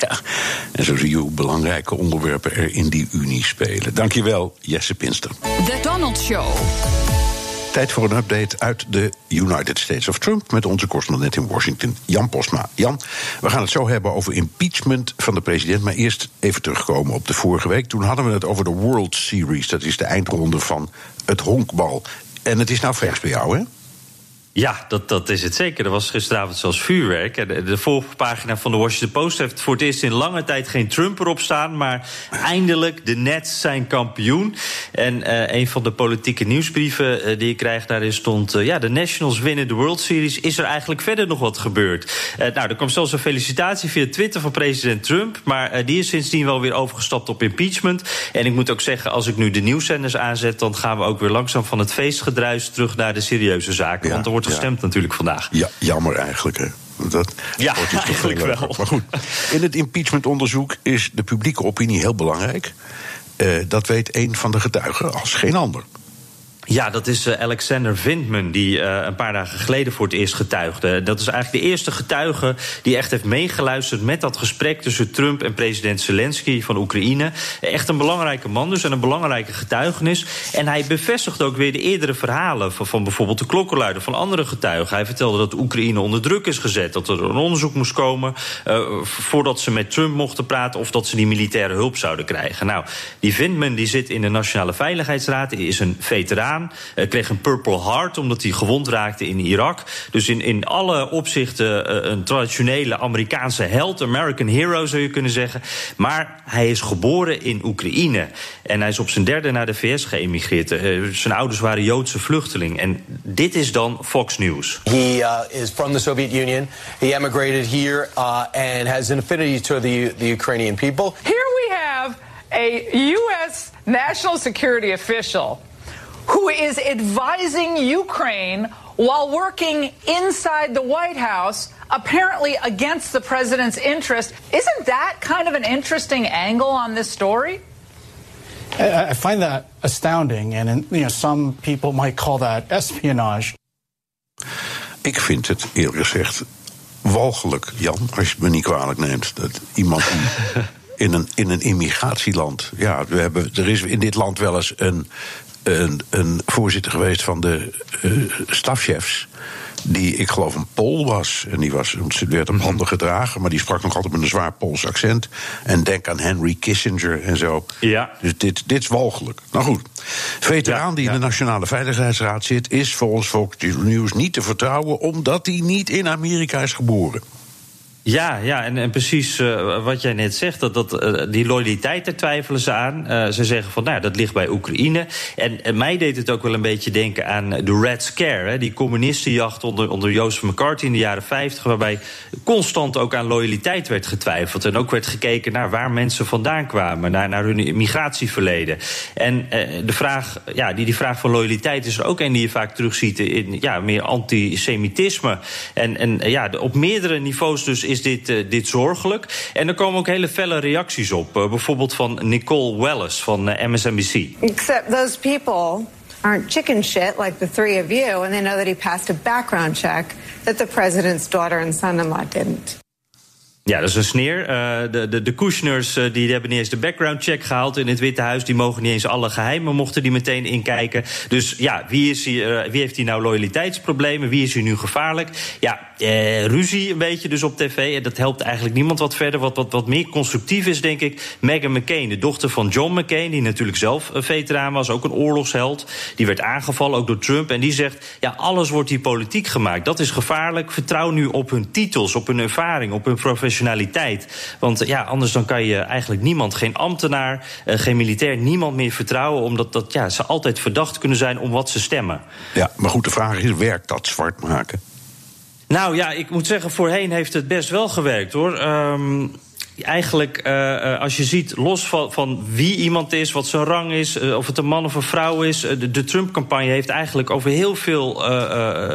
Ja, en zo zie je hoe belangrijke onderwerpen er in die Unie spelen. Dankjewel, Jesse Pinster. The Donald Show. Tijd voor een update uit de United States of Trump met onze correspondent in Washington, Jan Posma. Jan, we gaan het zo hebben over impeachment van de president. Maar eerst even terugkomen op de vorige week. Toen hadden we het over de World Series. Dat is de eindronde van het honkbal. En het is nou vers bij jou, hè? Ja, dat, dat is het zeker. Er was gisteravond zelfs vuurwerk. De, de voorpagina van de Washington Post heeft voor het eerst in lange tijd geen Trump erop staan. Maar eindelijk, de Nets zijn kampioen. En uh, een van de politieke nieuwsbrieven uh, die ik krijg daarin stond... Uh, ja, de Nationals winnen de World Series. Is er eigenlijk verder nog wat gebeurd? nou, er kwam zelfs een felicitatie via Twitter van president Trump. Maar die is sindsdien wel weer overgestapt op impeachment. En ik moet ook zeggen, als ik nu de nieuwszenders aanzet... dan gaan we ook weer langzaam van het feestgedruis terug naar de serieuze zaken. Ja. Want er wordt gestemd natuurlijk vandaag. Ja, jammer eigenlijk, hè. Dat ja, eigenlijk wel. Maar goed, in het impeachmentonderzoek is de publieke opinie heel belangrijk. Uh, dat weet een van de getuigen als geen ander. Ja, dat is uh, Alexander Vindman, die uh, een paar dagen geleden voor het eerst getuigde. Dat is eigenlijk de eerste getuige die echt heeft meegeluisterd met dat gesprek tussen Trump en president Zelensky van Oekraïne. Echt een belangrijke man dus en een belangrijke getuigenis. En hij bevestigt ook weer de eerdere verhalen van, van bijvoorbeeld de klokkenluider van andere getuigen. Hij vertelde dat Oekraïne onder druk is gezet, dat er een onderzoek moest komen uh, voordat ze met Trump mochten praten of dat ze die militaire hulp zouden krijgen. Nou, die Vindman die zit in de Nationale Veiligheidsraad, is een veteraan. Hij kreeg een Purple Heart omdat hij gewond raakte in Irak. Dus in, in alle opzichten uh, een traditionele Amerikaanse held, American hero zou je kunnen zeggen. Maar hij is geboren in Oekraïne. En hij is op zijn derde naar de VS geëmigreerd. Uh, zijn ouders waren Joodse vluchteling. En dit is dan Fox News. He uh, is from the Soviet Union. He emigrated here uh, and has an affinity to the, the Ukrainian people. Here we have a U.S. national security official who is advising Ukraine while working inside the White House, apparently against the president's interest. Isn't that kind of an interesting angle on this story? I find that astounding, and you know, some people might call that espionage. Ik vind het eerlijk gezegd walgelijk, Jan, als je me niet kwalijk neemt. Dat iemand die in een, in een immigratieland. Ja, we hebben, er is in dit land wel eens een een, een voorzitter geweest van de uh, stafchefs. die ik geloof een Pool was. En die was, werd hem handen gedragen, maar die sprak nog altijd met een zwaar Pools accent. En denk aan Henry Kissinger en zo. Ja. Dus dit, dit is walgelijk. Nou goed, veteraan die in de Nationale Veiligheidsraad zit, is volgens Fox News niet te vertrouwen, omdat hij niet in Amerika is geboren. Ja, ja en, precies uh, wat jij net zegt, dat, dat, uh, die loyaliteit, daar twijfelen ze aan. Uh, ze zeggen van, nou, dat ligt bij Oekraïne. En, en, mij deed het ook wel een beetje denken aan de Red Scare, hè, die communistenjacht onder, onder Joseph McCarthy in de jaren 50, waarbij constant ook aan loyaliteit werd getwijfeld. En ook werd gekeken naar waar mensen vandaan kwamen, naar, naar hun migratieverleden. En de vraag, ja, die, die vraag van loyaliteit is er ook een die je vaak terugziet in ja, meer antisemitisme. En, en ja, op meerdere niveaus dus is dit, uh, dit zorgelijk. En er komen ook hele felle reacties op. Uh, bijvoorbeeld van Nicole Wallace van uh, MSNBC. Except those people aren't chicken shit like the three of you, and they know that he passed a background check that the president's daughter and son-in-law didn't. Ja, dat is een sneer. Uh, de, de, de Kushners uh, die hebben niet eens de background check gehaald in het Witte Huis. Die mogen niet eens alle geheimen mochten die meteen inkijken. Dus ja, wie, is hier, uh, wie heeft hier nou loyaliteitsproblemen? Wie is hier nu gevaarlijk? Ja, ruzie een beetje dus op tv. En dat helpt eigenlijk niemand wat verder. Wat, wat, wat meer constructief is, denk ik, Meghan McCain. De dochter van John McCain, die natuurlijk zelf een veteraan was. Ook een oorlogsheld. Die werd aangevallen, ook door Trump. En die zegt, ja, alles wordt hier politiek gemaakt. Dat is gevaarlijk. Vertrouw nu op hun titels, op hun ervaring, op hun professionaliteit. Want ja, anders dan kan je eigenlijk niemand, geen ambtenaar, uh, geen militair, niemand meer vertrouwen. Omdat dat, ja, ze altijd verdacht kunnen zijn om wat ze stemmen. Ja, maar goed, de vraag is: werkt dat zwart maken? Nou ja, ik moet zeggen, voorheen heeft het best wel gewerkt hoor. Um, eigenlijk, uh, als je ziet, los van, van, wie iemand is, wat zijn rang is, uh, of het een man of een vrouw is. de, Trump-campagne heeft eigenlijk over heel veel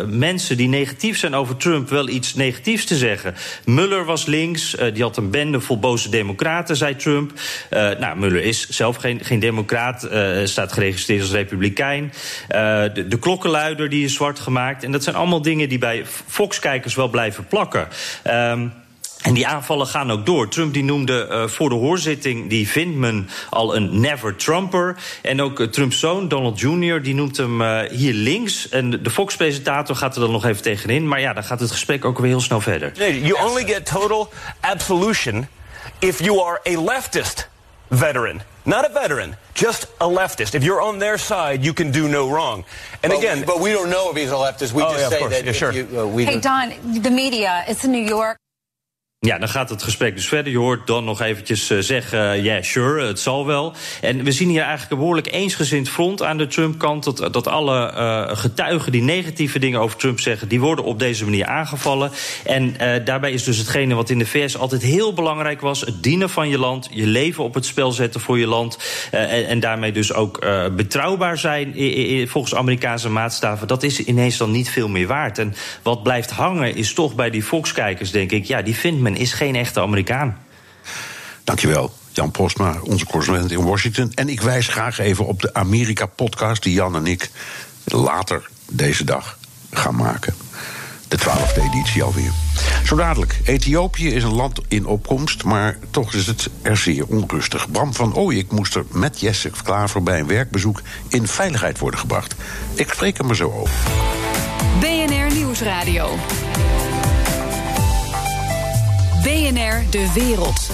mensen die negatief zijn over Trump wel iets negatiefs te zeggen. Muller was links, die had een bende vol boze democraten, zei Trump. nou, Muller is zelf geen, geen democraat, staat geregistreerd als republikein. de, de klokkenluider die is zwart gemaakt. En dat zijn allemaal dingen die bij Fox-kijkers wel blijven plakken. Um, En die aanvallen gaan ook door. Trump die noemde uh, voor de hoorzitting die Vindman al een never Trumper. En ook uh, Trumps zoon, Donald Jr., die noemt hem uh, hier links. En de Fox-presentator gaat er dan nog even tegenin. Maar ja, dan gaat het gesprek ook weer heel snel verder. You only get total absolution if you are a leftist veteran. Not a veteran, just a leftist. If you're on their side, you can do no wrong. And but, again, but we don't know if he's a leftist. We oh, just yeah, say that. Yeah, if sure. You, uh, we Hey, Don, the media, it's in New York. Ja, dan gaat het gesprek dus verder. Je hoort dan nog eventjes uh, zeggen, ja, yeah, sure, het zal wel. En we zien hier eigenlijk een behoorlijk eensgezind front aan de Trump-kant. Dat, dat alle getuigen die negatieve dingen over Trump zeggen... die worden op deze manier aangevallen. En daarbij is dus hetgene wat in de VS altijd heel belangrijk was... het dienen van je land, je leven op het spel zetten voor je land... en, en, daarmee dus ook betrouwbaar zijn volgens Amerikaanse maatstaven... dat is ineens dan niet veel meer waard. En wat blijft hangen is toch bij die Fox-kijkers, denk ik... ja, die vindt men is geen echte Amerikaan. Dankjewel. Jan Postma, onze correspondent in Washington. En ik wijs graag even op de Amerika-podcast die Jan en ik later deze dag gaan maken. De twaalfde editie alweer. Zo dadelijk. Ethiopië is een land in opkomst, maar toch is het er zeer onrustig. Bram van Ooyek moest er met Jesse Klaver bij een werkbezoek in veiligheid worden gebracht. Ik spreek er maar zo over. BNR Nieuwsradio. BNR De Wereld.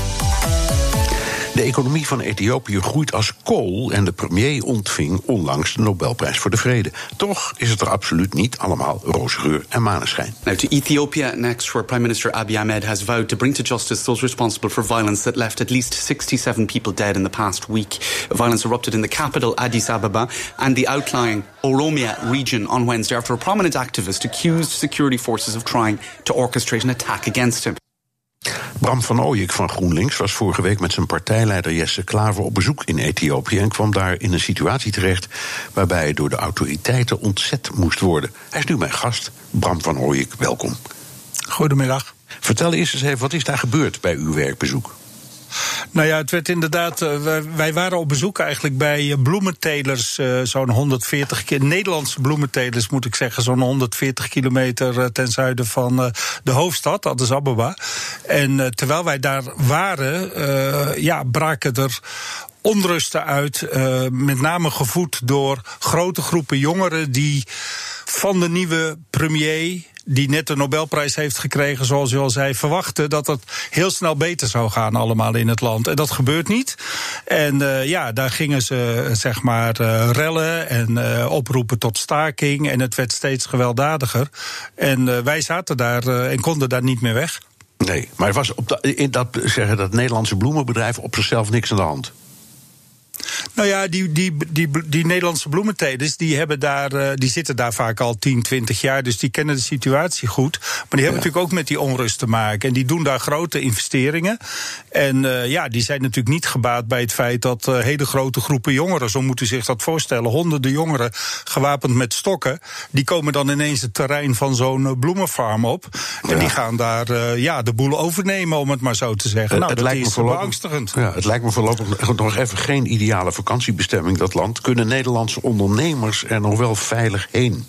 De economie van Ethiopië groeit als kool en de premier ontving onlangs de Nobelprijs voor de Vrede. Toch is het er absoluut niet allemaal roze geur en maneschijn. Now to Ethiopia next, where Prime Minister Abiy Ahmed has vowed to bring to justice those responsible for violence that left at least 67 people dead in the past week. Violence erupted in the capital Addis Ababa and the outlying Oromia region on Wednesday after a prominent activist accused security forces of trying to orchestrate an attack against him. Bram van Ooyek van GroenLinks was vorige week met zijn partijleider Jesse Klaver op bezoek in Ethiopië en kwam daar in een situatie terecht waarbij hij door de autoriteiten ontzet moest worden. Hij is nu mijn gast. Bram van Ooyek, welkom. Goedemiddag. Vertel eerst eens even, wat is daar gebeurd bij uw werkbezoek? Nou ja, het werd inderdaad. Uh, wij, waren op bezoek eigenlijk bij uh, bloementelers. Uh, zo'n 140 Nederlandse bloementelers, moet ik zeggen. Zo'n 140 kilometer ten zuiden van de hoofdstad, Addis Ababa. En terwijl wij daar waren, ja, braken er onrusten uit. met name gevoed door grote groepen jongeren die van de nieuwe premier die net de Nobelprijs heeft gekregen, zoals u al zei, verwachten dat het heel snel beter zou gaan allemaal in het land. En dat gebeurt niet. En uh, ja, daar gingen ze zeg maar uh, rellen en oproepen tot staking. En het werd steeds gewelddadiger. En wij zaten daar en konden daar niet meer weg. Nee, maar er was op dat, in dat, zeggen, dat Nederlandse bloemenbedrijf op zichzelf niks aan de hand. Nou ja, die, die, die, die Nederlandse bloementelers die, hebben daar, uh, die zitten daar vaak al 10, 20 jaar. Dus die kennen de situatie goed. Maar die hebben ja. natuurlijk ook met die onrust te maken. En die doen daar grote investeringen. En uh, ja, die zijn natuurlijk niet gebaat bij het feit dat uh, hele grote groepen jongeren, zo moet u zich dat voorstellen, honderden jongeren gewapend met stokken, die komen dan ineens het terrein van zo'n bloemenfarm op. En ja. die gaan daar ja, de boel overnemen, om het maar zo te zeggen. nou, het dat lijkt is me beangstigend. Ja, het lijkt me voorlopig nog even geen ideale vakantiebestemming, dat land. Kunnen Nederlandse ondernemers er nog wel veilig heen?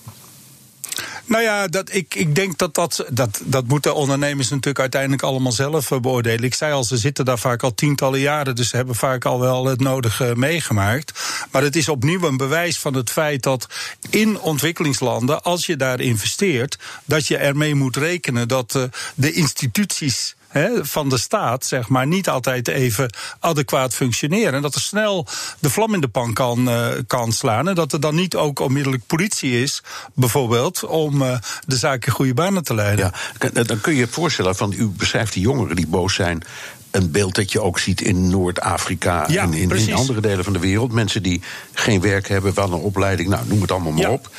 Nou ja, dat, ik, ik denk dat dat, dat dat moeten ondernemers natuurlijk uiteindelijk allemaal zelf beoordelen. Ik zei al, ze zitten daar vaak al tientallen jaren, dus ze hebben vaak al wel het nodige meegemaakt. Maar het is opnieuw een bewijs van het feit dat in ontwikkelingslanden, als je daar investeert, dat je ermee moet rekenen dat uh, de instituties van de staat, zeg maar, niet altijd even adequaat functioneren. En dat er snel de vlam in de pan kan, uh, kan slaan. En dat er dan niet ook onmiddellijk politie is, bijvoorbeeld, om uh, de zaak in goede banen te leiden. Ja, dan kun je je voorstellen van, u beschrijft die jongeren die boos zijn een beeld dat je ook ziet in Noord-Afrika ja, en in, in, andere delen van de wereld. Mensen die geen werk hebben, wel een opleiding, nou, noem het allemaal maar ja. op.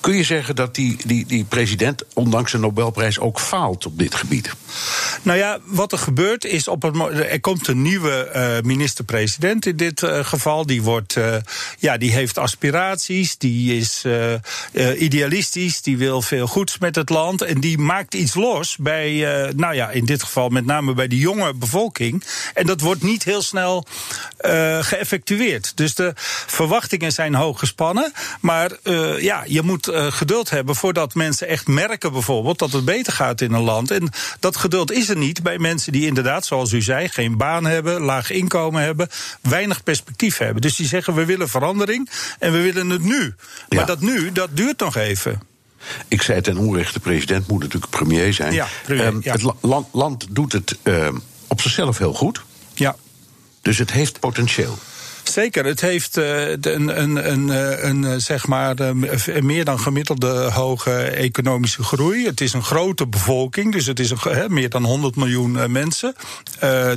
Kun je zeggen dat die, die, die president, ondanks een Nobelprijs, ook faalt op dit gebied? Nou ja, wat er gebeurt is, op het, er komt een nieuwe uh, minister-president in dit uh, geval. Die, wordt, uh, ja, die heeft aspiraties, die is idealistisch, die wil veel goeds met het land. En die maakt iets los bij, nou ja, in dit geval met name bij de jonge bevolking. En dat wordt niet heel snel geëffectueerd. Dus de verwachtingen zijn hoog gespannen. Maar ja, je moet uh, geduld hebben voordat mensen echt merken bijvoorbeeld dat het beter gaat in een land. En dat geduld is er niet bij mensen die inderdaad, zoals u zei, geen baan hebben, laag inkomen hebben, weinig perspectief hebben. Dus die zeggen we willen verandering en we willen het nu. Maar ja. dat nu, dat duurt nog even. Ik zei ten onrechte, de president moet natuurlijk premier zijn. Ja, premier, um, ja. Het land, land doet het uh, op zichzelf heel goed. Ja. Dus het heeft potentieel. Zeker, het heeft uh, een, een, een, een, zeg maar, meer dan gemiddelde hoge economische groei. Het is een grote bevolking, dus het is een, meer dan 100 miljoen mensen.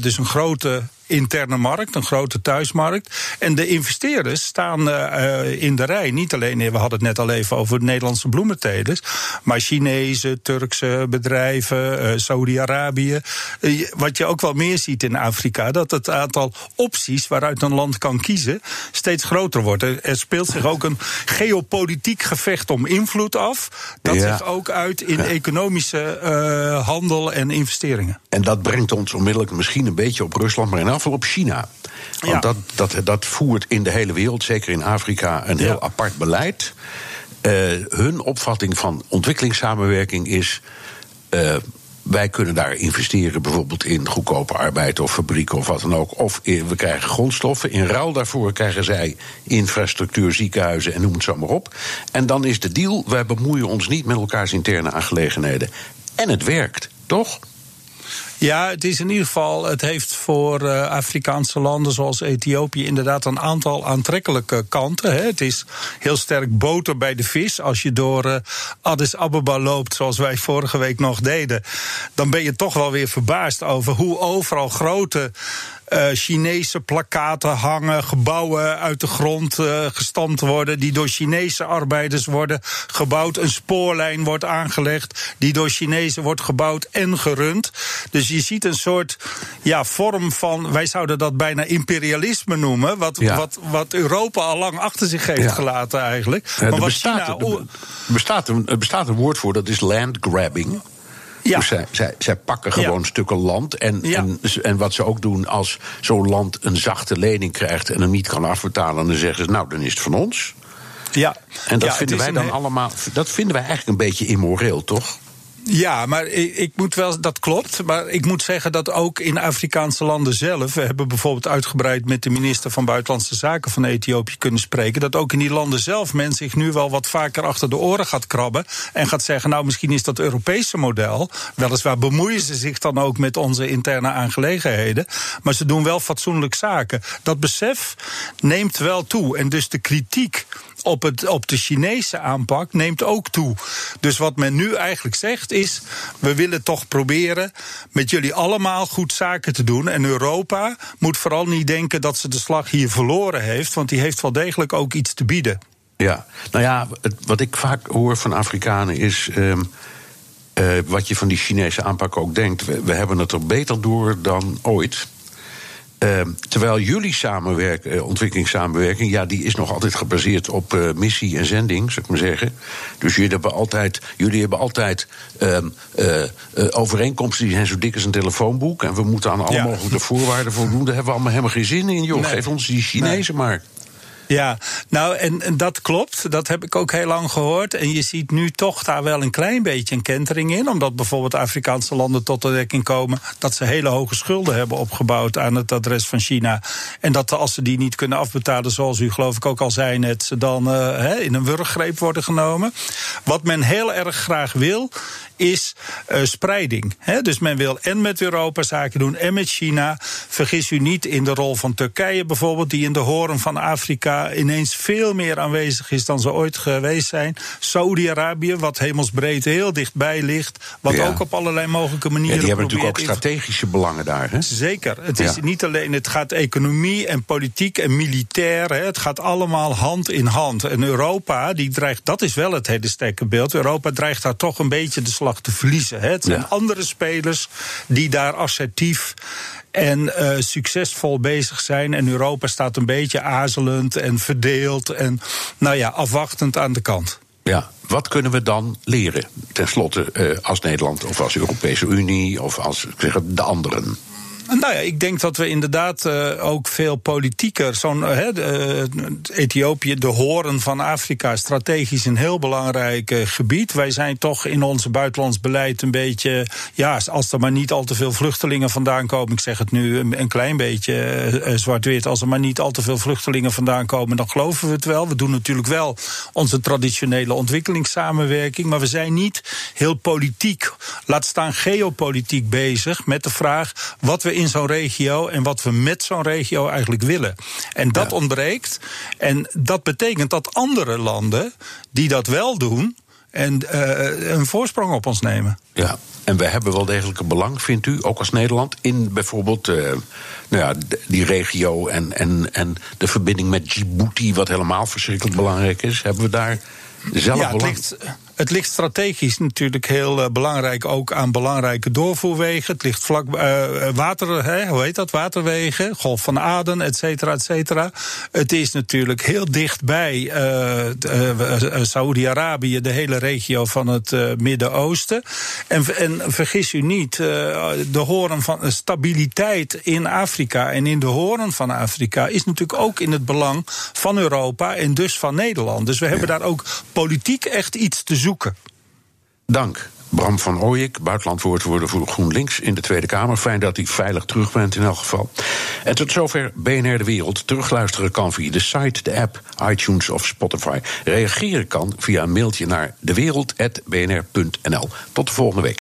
dus een grote interne markt, een grote thuismarkt. En de investeerders staan uh, in de rij. Niet alleen, we hadden het net al even over Nederlandse bloementelers, maar Chinese, Turkse bedrijven, uh, Saudi-Arabië. Uh, wat je ook wel meer ziet in Afrika, dat het aantal opties waaruit een land kan kiezen steeds groter wordt. Er, er speelt zich ook een geopolitiek gevecht om invloed af. Dat ja. zich ook uit in ja. economische handel en investeringen. En dat brengt ons onmiddellijk misschien een beetje op Rusland, maar in afval op China. Want ja. dat, dat, dat voert in de hele wereld, zeker in Afrika, een heel ja. apart beleid. Uh, hun opvatting van ontwikkelingssamenwerking is. Uh, wij kunnen daar investeren, bijvoorbeeld in goedkope arbeid of fabrieken of wat dan ook. Of we krijgen grondstoffen. In ruil daarvoor krijgen zij infrastructuur, ziekenhuizen en noem het zo maar op. En dan is de deal: wij bemoeien ons niet met elkaars interne aangelegenheden. En het werkt, toch? Ja, het is in ieder geval, het heeft voor uh, Afrikaanse landen zoals Ethiopië inderdaad een aantal aantrekkelijke kanten. Hè. Het is heel sterk boter bij de vis. Als je door uh, Addis Ababa loopt, zoals wij vorige week nog deden, dan ben je toch wel weer verbaasd over hoe overal grote uh, Chinese plakaten hangen, gebouwen uit de grond uh, gestampt worden, die door Chinese arbeiders worden gebouwd. Een spoorlijn wordt aangelegd, die door Chinezen wordt gebouwd en gerund. Dus je ziet een soort ja, vorm van, wij zouden dat bijna imperialisme noemen, wat, ja. wat, wat Europa al lang achter zich heeft ja. gelaten eigenlijk. Ja, maar wat bestaat, China. Er bestaat, een, er bestaat een woord voor, dat is land grabbing. Ja. Dus zij, zij, zij, pakken gewoon ja. stukken land. En, ja. en, en, wat ze ook doen als zo'n land een zachte lening krijgt en hem niet kan afbetalen, dan zeggen ze: Nou, dan is het van ons. Ja. En dat vinden wij dan een... allemaal. Dat vinden wij eigenlijk een beetje immoreel, toch? Ja, maar ik, ik, moet wel, dat klopt. Maar ik moet zeggen dat ook in Afrikaanse landen zelf. We hebben bijvoorbeeld uitgebreid met de minister van Buitenlandse Zaken van Ethiopië kunnen spreken. Dat ook in die landen zelf men zich nu wel wat vaker achter de oren gaat krabben. En gaat zeggen: Nou, misschien is dat Europese model. Weliswaar bemoeien ze zich dan ook met onze interne aangelegenheden. Maar ze doen wel fatsoenlijk zaken. Dat besef neemt wel toe. En dus de kritiek op, het, op de Chinese aanpak neemt ook toe. Dus wat men nu eigenlijk zegt is: we willen toch proberen met jullie allemaal goed zaken te doen. En Europa moet vooral niet denken dat ze de slag hier verloren heeft, want die heeft wel degelijk ook iets te bieden. Ja, nou ja, wat ik vaak hoor van Afrikanen is. Um, uh, wat je van die Chinese aanpak ook denkt. We, we hebben het er beter door dan ooit. Uh, terwijl jullie samenwerking, uh, ontwikkelingssamenwerking, ja, die is nog altijd gebaseerd op uh, missie en zending, zou ik maar zeggen. Dus jullie hebben altijd, jullie hebben altijd ehm, overeenkomsten die zijn zo dik als een telefoonboek. En we moeten aan alle ja. mogelijke voorwaarden voldoen. Daar hebben we allemaal helemaal geen zin in, joh. Nee. Geef ons die Chinezen nee. maar. Ja, nou, en, en, dat klopt. Dat heb ik ook heel lang gehoord. En je ziet nu toch daar wel een klein beetje een kentering in. Omdat bijvoorbeeld Afrikaanse landen tot de dekking komen. dat ze hele hoge schulden hebben opgebouwd aan het adres van China. En dat als ze die niet kunnen afbetalen, zoals u geloof ik ook al zei net. ze dan uh, in een wurggreep worden genomen. Wat men heel erg graag wil, is uh, spreiding. He, dus men wil en met Europa zaken doen en met China. Vergis u niet in de rol van Turkije bijvoorbeeld, die in de horen van Afrika ineens veel meer aanwezig is dan ze ooit geweest zijn. Saudi-Arabië, wat hemelsbreed heel dichtbij ligt, wat ja. ook op allerlei mogelijke manieren. Ja, die hebben natuurlijk ook strategische belangen daar. Hè? Zeker. Het is niet alleen, het gaat economie en politiek en militair. Het gaat allemaal hand in hand. En Europa, die dreigt, dat is wel het hele sterke beeld. Europa dreigt daar toch een beetje de slag te verliezen. Het zijn ja. andere spelers die daar assertief en uh, succesvol bezig zijn. En Europa staat een beetje aarzelend en verdeeld en nou ja, afwachtend aan de kant. Ja, wat kunnen we dan leren, tenslotte, uh, als Nederland of als Europese Unie of als ik zeg, de anderen? Nou ja, ik denk dat we inderdaad uh, ook veel politieker. Zo'n uh, Ethiopië, de horen van Afrika, strategisch een heel belangrijk gebied. Wij zijn toch in ons buitenlands beleid een beetje. Ja, als er maar niet al te veel vluchtelingen vandaan komen. Ik zeg het nu een, een klein beetje zwart-wit. Als er maar niet al te veel vluchtelingen vandaan komen, dan geloven we het wel. We doen natuurlijk wel onze traditionele ontwikkelingssamenwerking. Maar we zijn niet heel politiek, laat staan geopolitiek bezig met de vraag wat we in zo'n regio en wat we met zo'n regio eigenlijk willen. En dat ja. ontbreekt. En dat betekent dat andere landen die dat wel doen. En uh, een voorsprong op ons nemen. Ja, en we hebben wel degelijk een belang, vindt u, ook als Nederland, in bijvoorbeeld uh, nou ja, die regio en, en, en de verbinding met Djibouti, wat helemaal verschrikkelijk belangrijk is. Hebben we daar zelf ja, belang? Ligt, het ligt strategisch natuurlijk heel uh, belangrijk ook aan belangrijke doorvoerwegen. Het ligt vlak uh, water, hè, hoe heet dat? Waterwegen, Golf van Aden, et cetera, et cetera. Het is natuurlijk heel dichtbij uh, Saoedi-Arabië, de hele regio van het Midden-Oosten. En, en, vergis u niet, de horen van stabiliteit in Afrika en in de horen van Afrika is natuurlijk ook in het belang van Europa en dus van Nederland. Dus we hebben daar ook politiek echt iets te zoeken Dank. Bram van Ooyek, buitenlandwoordvoerder voor GroenLinks in de Tweede Kamer. Fijn dat u veilig terug bent in elk geval. En tot zover BNR De Wereld. Terugluisteren kan via de site, de app, iTunes of Spotify. Reageren kan via een mailtje naar dewereld.bnr.nl. Tot de volgende week.